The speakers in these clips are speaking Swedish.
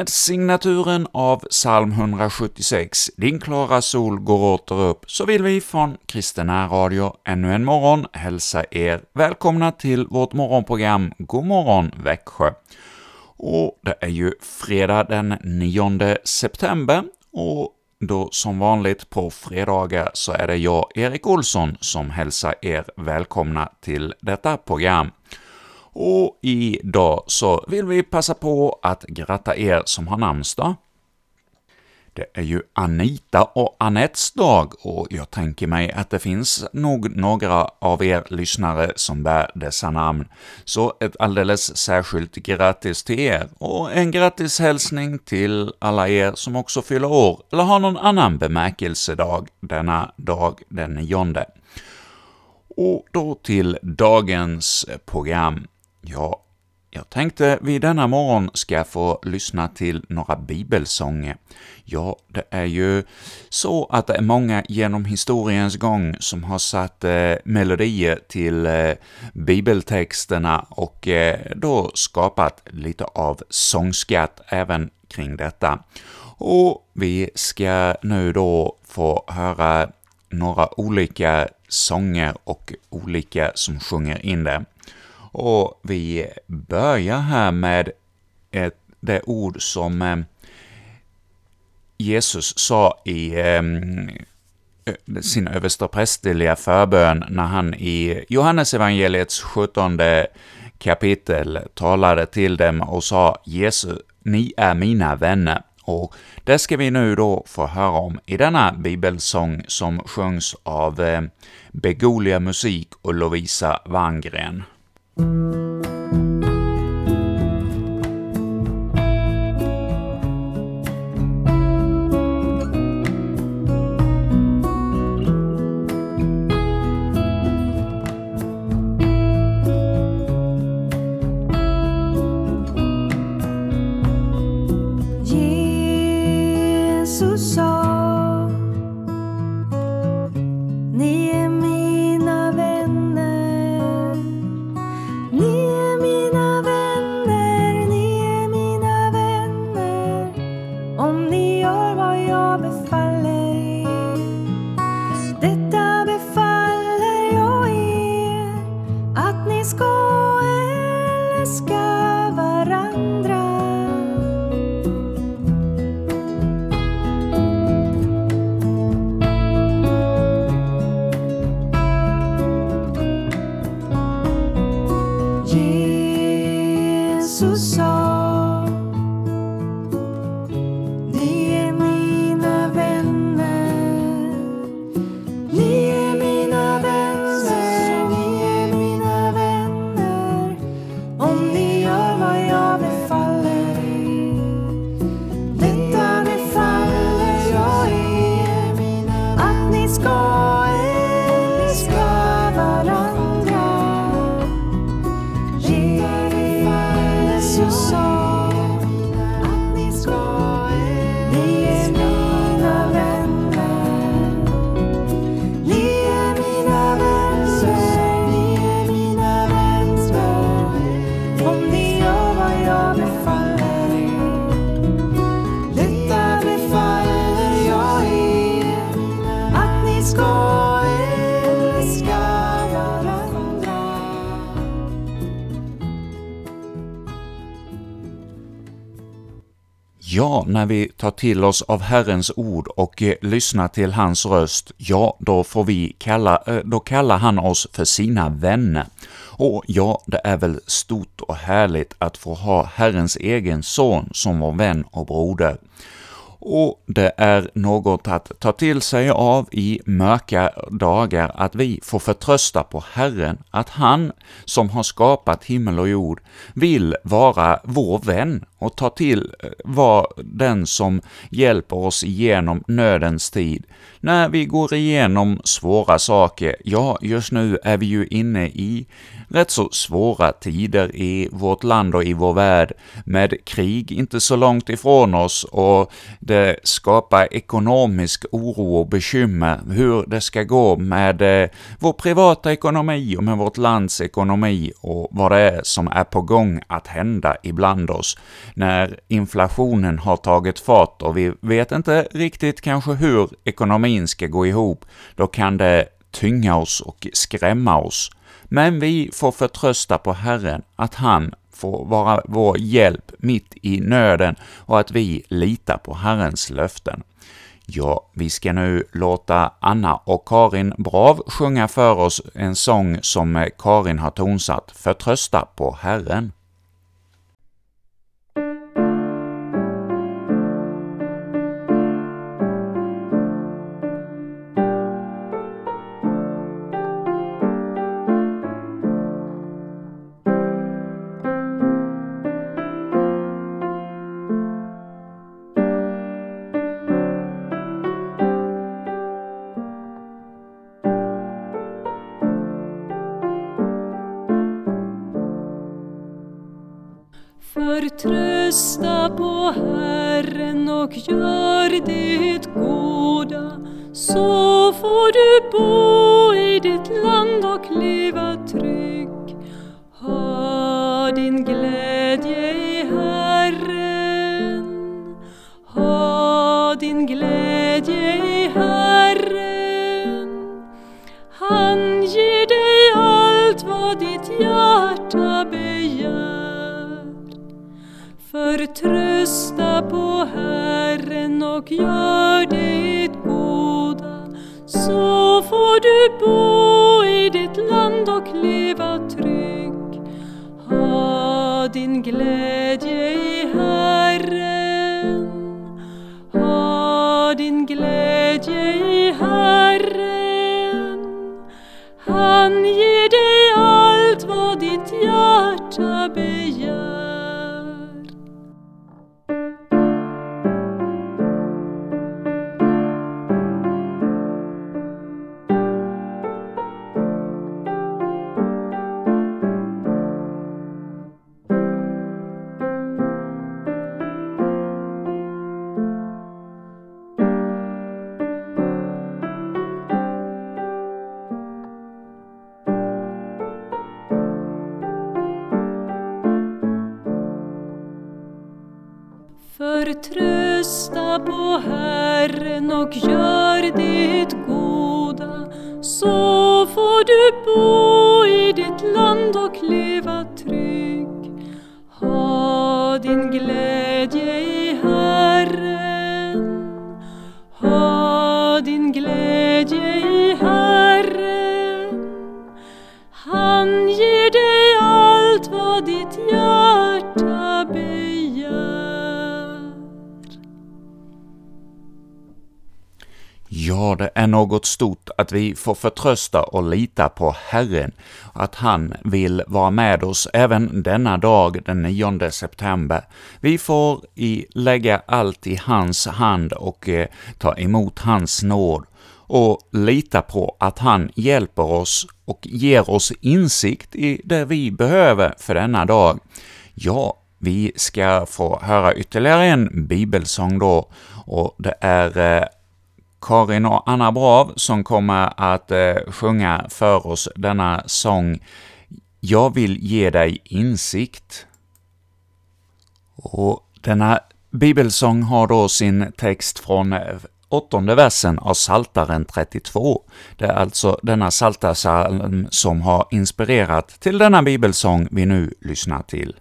Med signaturen av psalm 176, ”Din klara sol går åter upp”, så vill vi från Kristina Radio ännu en morgon hälsa er välkomna till vårt morgonprogram God morgon Växjö. Och det är ju fredag den 9 september, och då som vanligt på fredagar så är det jag, Erik Olsson, som hälsar er välkomna till detta program. Och idag så vill vi passa på att gratta er som har namnsdag. Det är ju Anita och Anettes dag, och jag tänker mig att det finns nog några av er lyssnare som bär dessa namn, så ett alldeles särskilt grattis till er, och en grattishälsning till alla er som också fyller år, eller har någon annan bemärkelsedag denna dag den nionde. Och då till dagens program. Ja, jag tänkte vi denna morgon ska få lyssna till några bibelsånger. Ja, det är ju så att det är många genom historiens gång som har satt eh, melodier till eh, bibeltexterna och eh, då skapat lite av sångskatt även kring detta. Och vi ska nu då få höra några olika sånger och olika som sjunger in det. Och vi börjar här med ett, det ord som eh, Jesus sa i eh, sin översteprästerliga förbön när han i Johannesevangeliets 17 kapitel talade till dem och sa ”Jesus, ni är mina vänner”. Och det ska vi nu då få höra om i denna bibelsång som sjungs av eh, Begolia Musik och Lovisa Wangren. Jesus gör vad när vi tar till oss av Herrens ord och eh, lyssnar till hans röst, ja, då får vi kalla, eh, då kallar han oss för sina vänner. Och ja, det är väl stort och härligt att få ha Herrens egen son som vår vän och broder. Och det är något att ta till sig av i mörka dagar, att vi får förtrösta på Herren, att han som har skapat himmel och jord vill vara vår vän och ta till eh, vara den som hjälper oss igenom nödens tid. När vi går igenom svåra saker, ja, just nu är vi ju inne i rätt så svåra tider i vårt land och i vår värld, med krig inte så långt ifrån oss och det skapar ekonomisk oro och bekymmer hur det ska gå med eh, vår privata ekonomi och med vårt lands ekonomi och vad det är som är på gång att hända ibland oss när inflationen har tagit fart och vi vet inte riktigt kanske hur ekonomin ska gå ihop, då kan det tynga oss och skrämma oss. Men vi får förtrösta på Herren, att han får vara vår hjälp mitt i nöden och att vi litar på Herrens löften. Ja, vi ska nu låta Anna och Karin Brav sjunga för oss en sång som Karin har tonsatt, Förtrösta på Herren. Glädje i Herren. Han ger dig allt vad ditt hjärta begär. Förtrösta på Herren och gör det goda så får du bo i ditt land och leva trygg. Ha din glädje Trösta på Herren och gör det goda så får du bo i ditt land och leva. Det är något stort att vi får förtrösta och lita på Herren, att han vill vara med oss även denna dag, den 9 september. Vi får i, lägga allt i hans hand och eh, ta emot hans nåd och lita på att han hjälper oss och ger oss insikt i det vi behöver för denna dag. Ja, vi ska få höra ytterligare en bibelsång då, och det är eh, Karin och Anna Brav som kommer att eh, sjunga för oss denna sång ”Jag vill ge dig insikt”. Och denna bibelsång har då sin text från eh, åttonde versen av Saltaren 32. Det är alltså denna saltarsalm som har inspirerat till denna bibelsång vi nu lyssnar till.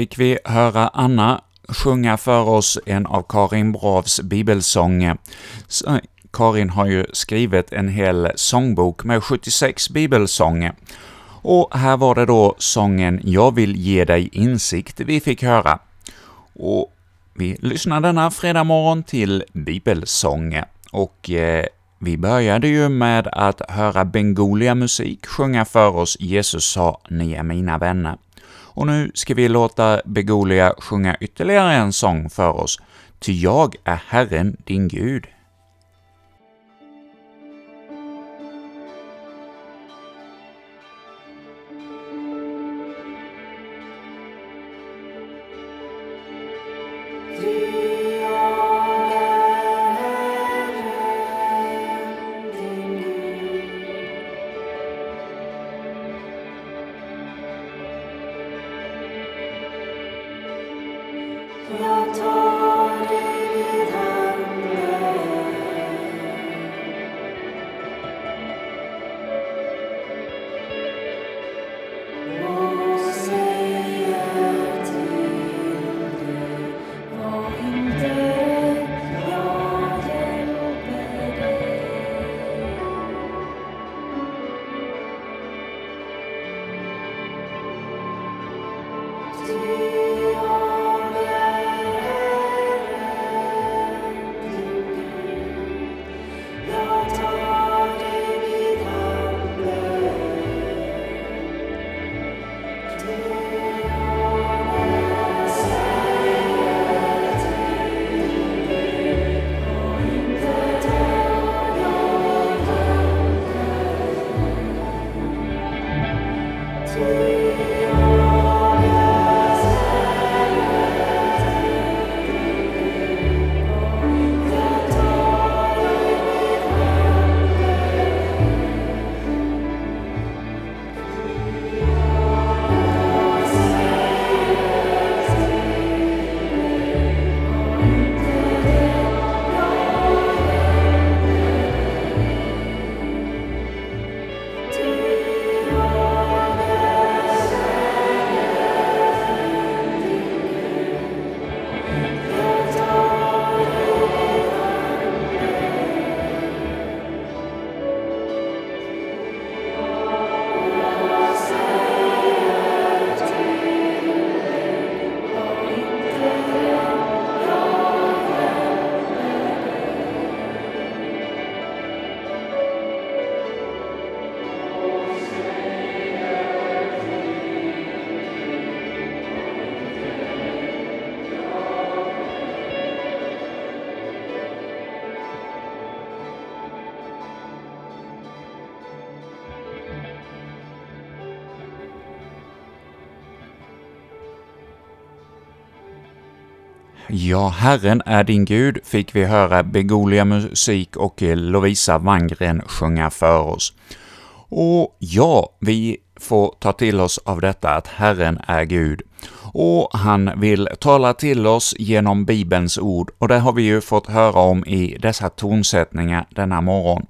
Fick vi höra Anna sjunga för oss en av Karin Bravs bibelsånger. Eh, Karin har ju skrivit en hel sångbok med 76 bibelsånger. Och här var det då sången ”Jag vill ge dig insikt” vi fick höra. Och vi lyssnar denna fredag morgon till bibelsånger. Och eh, vi började ju med att höra Bengolia musik sjunga för oss ”Jesus sa, ni är mina vänner”. Och nu ska vi låta Begolia sjunga ytterligare en sång för oss, ”Ty jag är Herren din Gud”. Ja, Herren är din Gud fick vi höra Begolia musik och eh, Lovisa Wangren sjunga för oss. Och ja, vi får ta till oss av detta att Herren är Gud. Och han vill tala till oss genom Bibelns ord, och det har vi ju fått höra om i dessa tonsättningar denna morgon.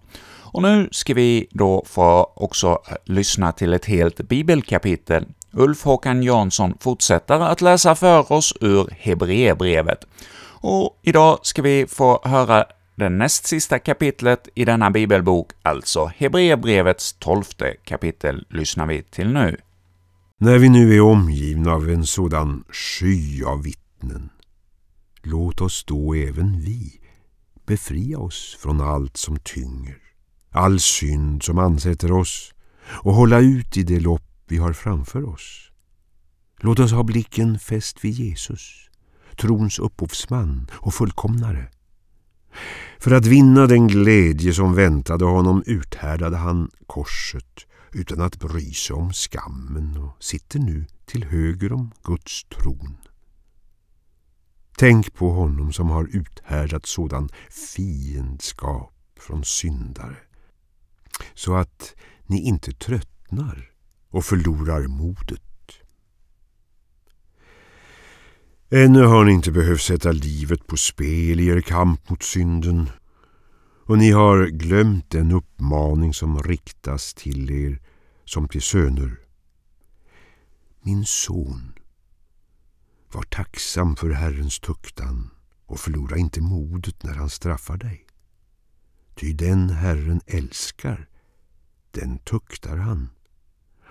Och nu ska vi då få också lyssna till ett helt bibelkapitel. Ulf Håkan Jansson fortsätter att läsa för oss ur Hebreerbrevet. Och idag ska vi få höra det näst sista kapitlet i denna bibelbok, alltså Hebreerbrevets tolfte kapitel, lyssnar vi till nu. När vi nu är omgivna av en sådan sky av vittnen, låt oss då även vi befria oss från allt som tynger, all synd som ansätter oss och hålla ut i det lopp vi har framför oss. Låt oss ha blicken fäst vid Jesus, trons upphovsman och fullkomnare. För att vinna den glädje som väntade honom uthärdade han korset utan att bry sig om skammen och sitter nu till höger om Guds tron. Tänk på honom som har uthärdat sådan fiendskap från syndare så att ni inte tröttnar och förlorar modet. Ännu har ni inte behövt sätta livet på spel i er kamp mot synden och ni har glömt den uppmaning som riktas till er som till söner. Min son, var tacksam för Herrens tuktan och förlora inte modet när han straffar dig. Ty den Herren älskar, den tuktar han,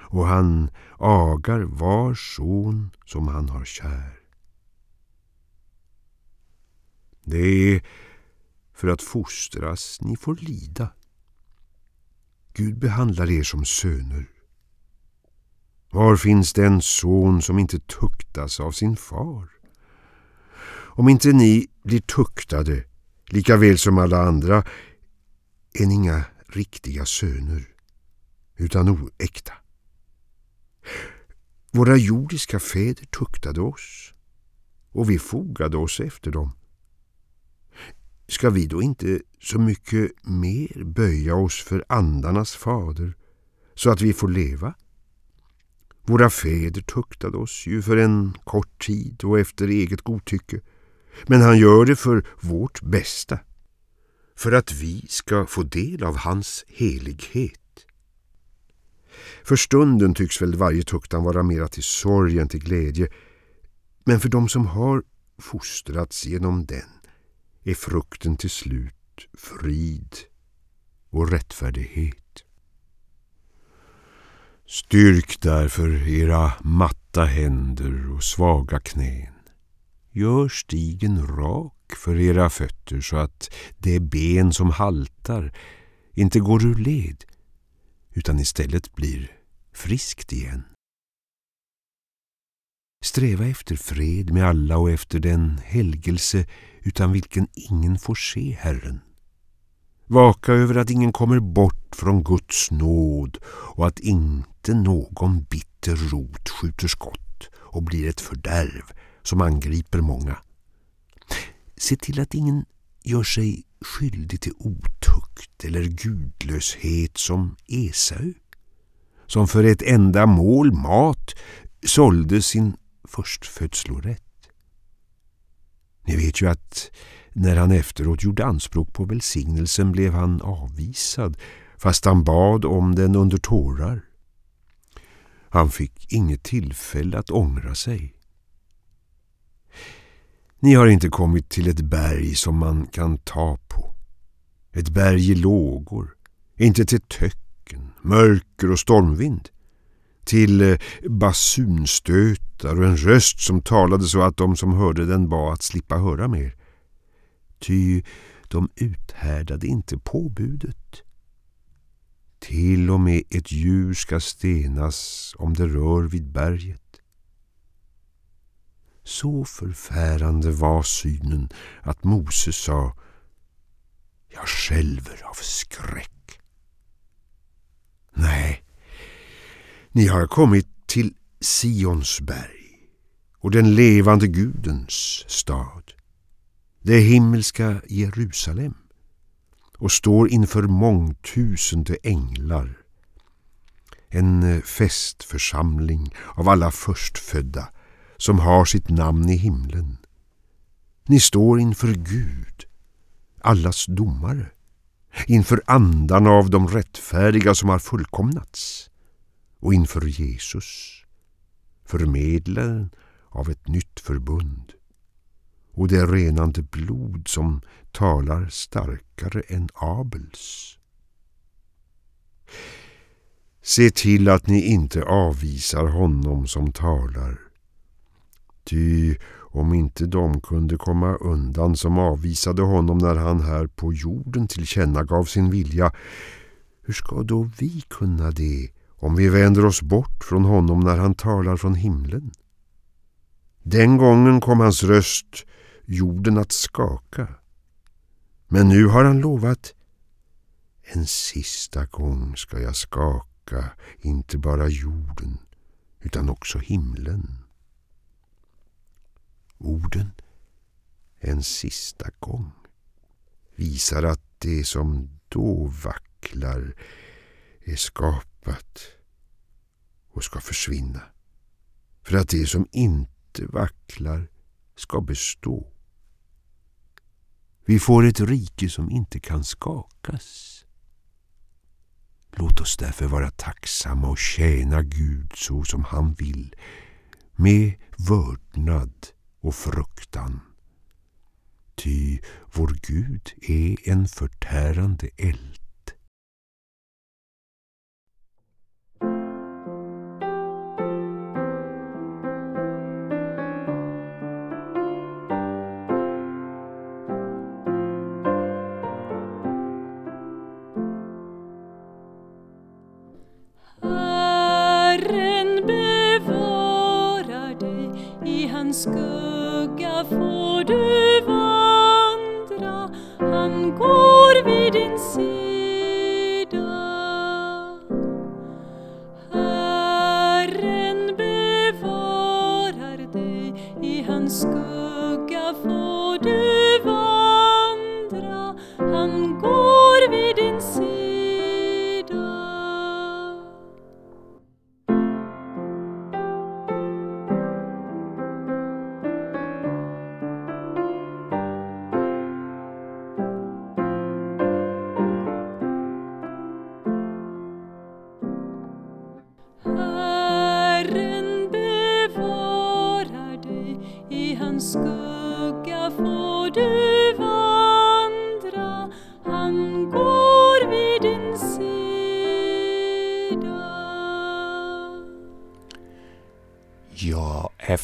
och han agar var son som han har kär. Det är för att fostras ni får lida. Gud behandlar er som söner. Var finns den son som inte tuktas av sin far? Om inte ni blir tuktade, lika väl som alla andra, är ni inga riktiga söner, utan oäkta. Våra jordiska fäder tuktade oss, och vi fogade oss efter dem. Ska vi då inte så mycket mer böja oss för andarnas fader så att vi får leva? Våra fäder tuktade oss ju för en kort tid och efter eget godtycke. Men han gör det för vårt bästa. För att vi ska få del av hans helighet. För stunden tycks väl varje tuktan vara mera till sorg än till glädje. Men för dem som har fostrats genom den är frukten till slut frid och rättfärdighet. Styrk därför era matta händer och svaga knän. Gör stigen rak för era fötter så att det ben som haltar inte går ur led utan istället blir friskt igen. Sträva efter fred med alla och efter den helgelse utan vilken ingen får se Herren. Vaka över att ingen kommer bort från Guds nåd och att inte någon bitter rot skjuter skott och blir ett fördärv som angriper många. Se till att ingen gör sig skyldig till otukt eller gudlöshet som Esau, som för ett enda mål mat sålde sin förstfödslorätt. Ni vet ju att när han efteråt gjorde anspråk på välsignelsen blev han avvisad fast han bad om den under tårar. Han fick inget tillfälle att ångra sig. Ni har inte kommit till ett berg som man kan ta på. Ett berg i lågor, inte till töcken, mörker och stormvind. Till eh, basunstötar och en röst som talade så att de som hörde den bad att slippa höra mer. Ty de uthärdade inte påbudet. Till och med ett djur ska stenas om det rör vid berget. Så förfärande var synen att Mose sa Jag skälver av skräck. Nej, ni har kommit till Sionsberg och den levande Gudens stad, det himmelska Jerusalem och står inför mångtusende änglar. En festförsamling av alla förstfödda som har sitt namn i himlen. Ni står inför Gud, allas domare, inför andarna av de rättfärdiga som har fullkomnats och inför Jesus, förmedlaren av ett nytt förbund och det renande blod som talar starkare än Abels. Se till att ni inte avvisar honom som talar. Ty om inte de kunde komma undan som avvisade honom när han här på jorden tillkännagav sin vilja, hur ska då vi kunna det om vi vänder oss bort från honom när han talar från himlen? Den gången kom hans röst jorden att skaka. Men nu har han lovat en sista gång ska jag skaka inte bara jorden utan också himlen. Orden en sista gång visar att det som då vacklar är skapat och ska försvinna. För att det som inte vacklar ska bestå. Vi får ett rike som inte kan skakas. Låt oss därför vara tacksamma och tjäna Gud så som han vill, med vördnad och fruktan. Ty vår Gud är en förtärande eld.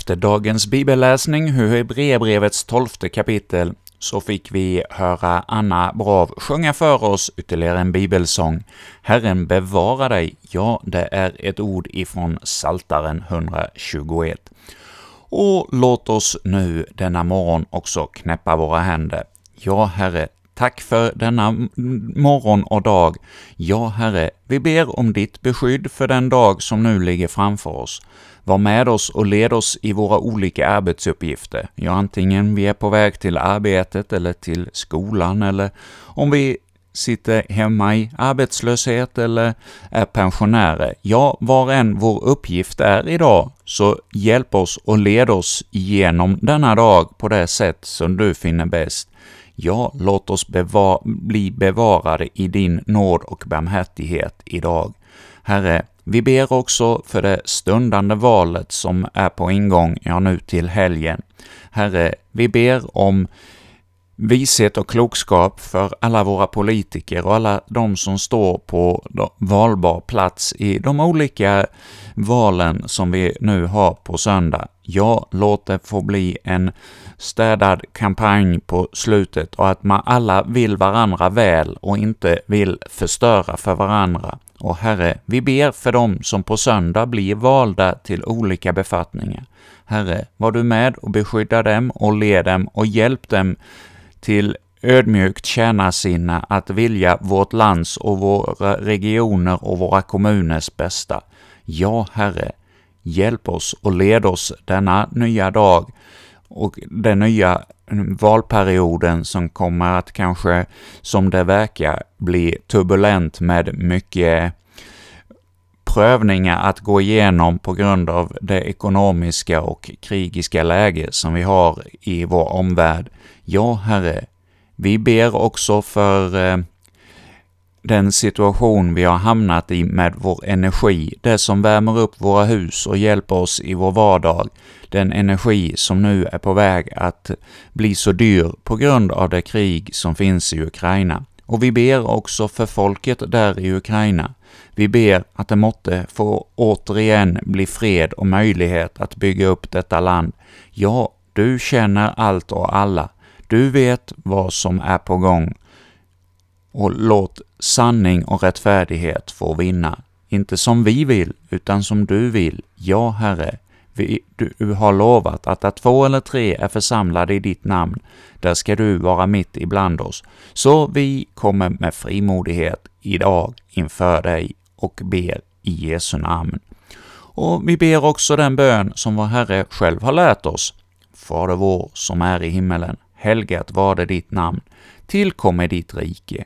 Efter dagens bibelläsning ur Hebreerbrevets tolfte kapitel så fick vi höra Anna Brav sjunga för oss ytterligare en bibelsång. Herren bevara dig, ja, det är ett ord ifrån Saltaren 121. Och låt oss nu denna morgon också knäppa våra händer. Ja, Herre, tack för denna morgon och dag. Ja, Herre, vi ber om ditt beskydd för den dag som nu ligger framför oss. Var med oss och led oss i våra olika arbetsuppgifter, ja, antingen vi är på väg till arbetet eller till skolan, eller om vi sitter hemma i arbetslöshet eller är pensionärer. Ja, var än vår uppgift är idag, så hjälp oss och led oss igenom denna dag på det sätt som du finner bäst. Ja, låt oss beva bli bevarade i din nåd och barmhärtighet idag. Herre, vi ber också för det stundande valet som är på ingång, ja nu till helgen. Herre, vi ber om vishet och klokskap för alla våra politiker och alla de som står på valbar plats i de olika valen som vi nu har på söndag. Ja, låt det få bli en städad kampanj på slutet och att man alla vill varandra väl och inte vill förstöra för varandra. Och Herre, vi ber för dem som på söndag blir valda till olika befattningar. Herre, var du med och beskydda dem och led dem och hjälp dem till ödmjukt tjänarsinne att vilja vårt lands och våra regioner och våra kommuners bästa. Ja, Herre, hjälp oss och led oss denna nya dag och den nya valperioden som kommer att kanske, som det verkar, bli turbulent med mycket prövningar att gå igenom på grund av det ekonomiska och krigiska läge som vi har i vår omvärld. Ja, Herre, vi ber också för eh, den situation vi har hamnat i med vår energi, det som värmer upp våra hus och hjälper oss i vår vardag, den energi som nu är på väg att bli så dyr på grund av det krig som finns i Ukraina. Och vi ber också för folket där i Ukraina. Vi ber att det måtte få återigen bli fred och möjlighet att bygga upp detta land. Ja, du känner allt och alla. Du vet vad som är på gång. Och låt sanning och rättfärdighet får vinna. Inte som vi vill, utan som du vill. Ja, Herre, vi, du har lovat att där två eller tre är församlade i ditt namn, där ska du vara mitt ibland oss. Så vi kommer med frimodighet idag inför dig och ber i Jesu namn. Och vi ber också den bön som vår Herre själv har lärt oss. Fader vår som är i himmelen. Helgat var det ditt namn. Tillkomme ditt rike.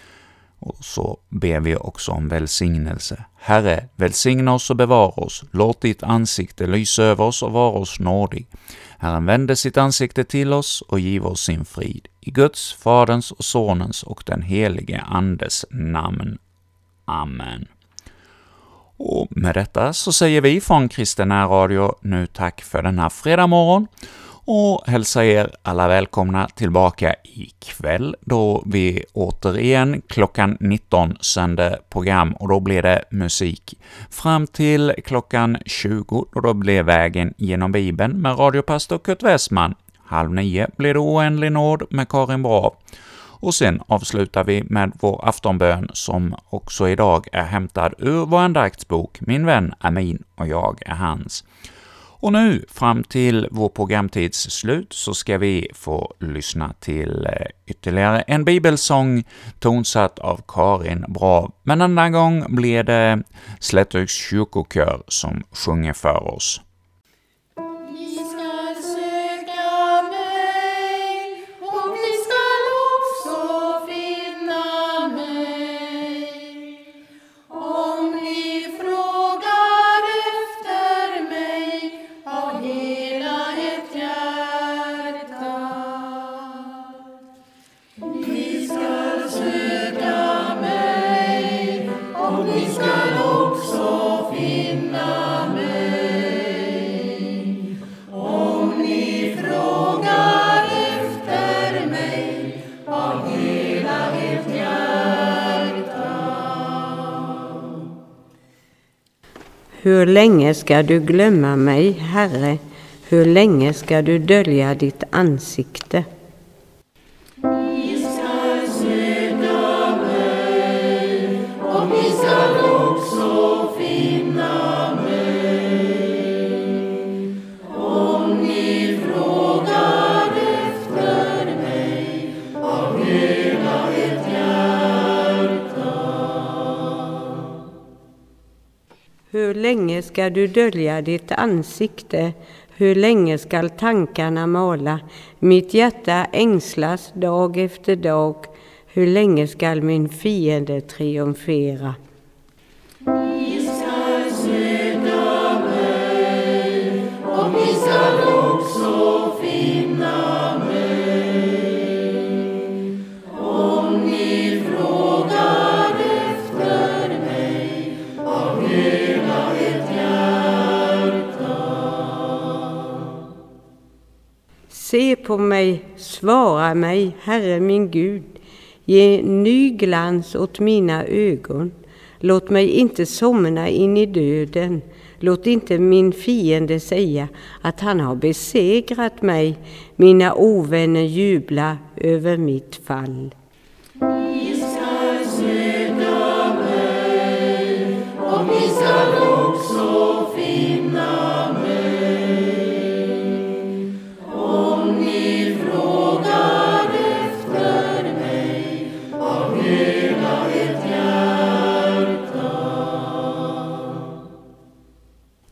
Och så ber vi också om välsignelse. Herre, välsigna oss och bevara oss. Låt ditt ansikte lysa över oss och vara oss nådig. Herren vände sitt ansikte till oss och giv oss sin frid. I Guds, Faderns och Sonens och den helige Andes namn. Amen. Och med detta så säger vi från Kristen Radio nu tack för denna fredag morgon och hälsar er alla välkomna tillbaka ikväll då vi återigen klockan 19 sänder program och då blir det musik. Fram till klockan 20 då blir Vägen genom Bibeln med radiopastor Kurt Westman. Halv nio blir det Oändlig nåd med Karin Brav. Och sen avslutar vi med vår aftonbön som också idag är hämtad ur vår andaktsbok Min vän är min och jag är hans. Och nu, fram till vår programtids slut, så ska vi få lyssna till eh, ytterligare en bibelsång tonsatt av Karin Brav, men denna gång blir det Slättöks kyrkokör som sjunger för oss. Hur länge ska du glömma mig, Herre? Hur länge ska du dölja ditt ansikte? Hur länge ska du dölja ditt ansikte? Hur länge skall tankarna mala? Mitt hjärta ängslas dag efter dag. Hur länge skall min fiende triumfera? Se på mig, svara mig, Herre min Gud. Ge ny glans åt mina ögon. Låt mig inte somna in i döden. Låt inte min fiende säga att han har besegrat mig. Mina ovänner jubla över mitt fall. Ni ska mig och ni ska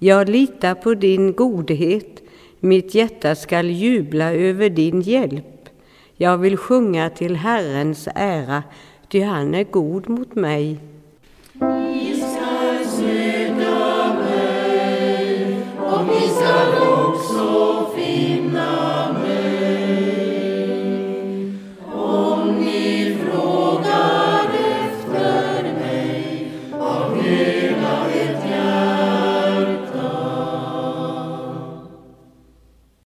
Jag litar på din godhet. Mitt hjärta skall jubla över din hjälp. Jag vill sjunga till Herrens ära, ty han är god mot mig.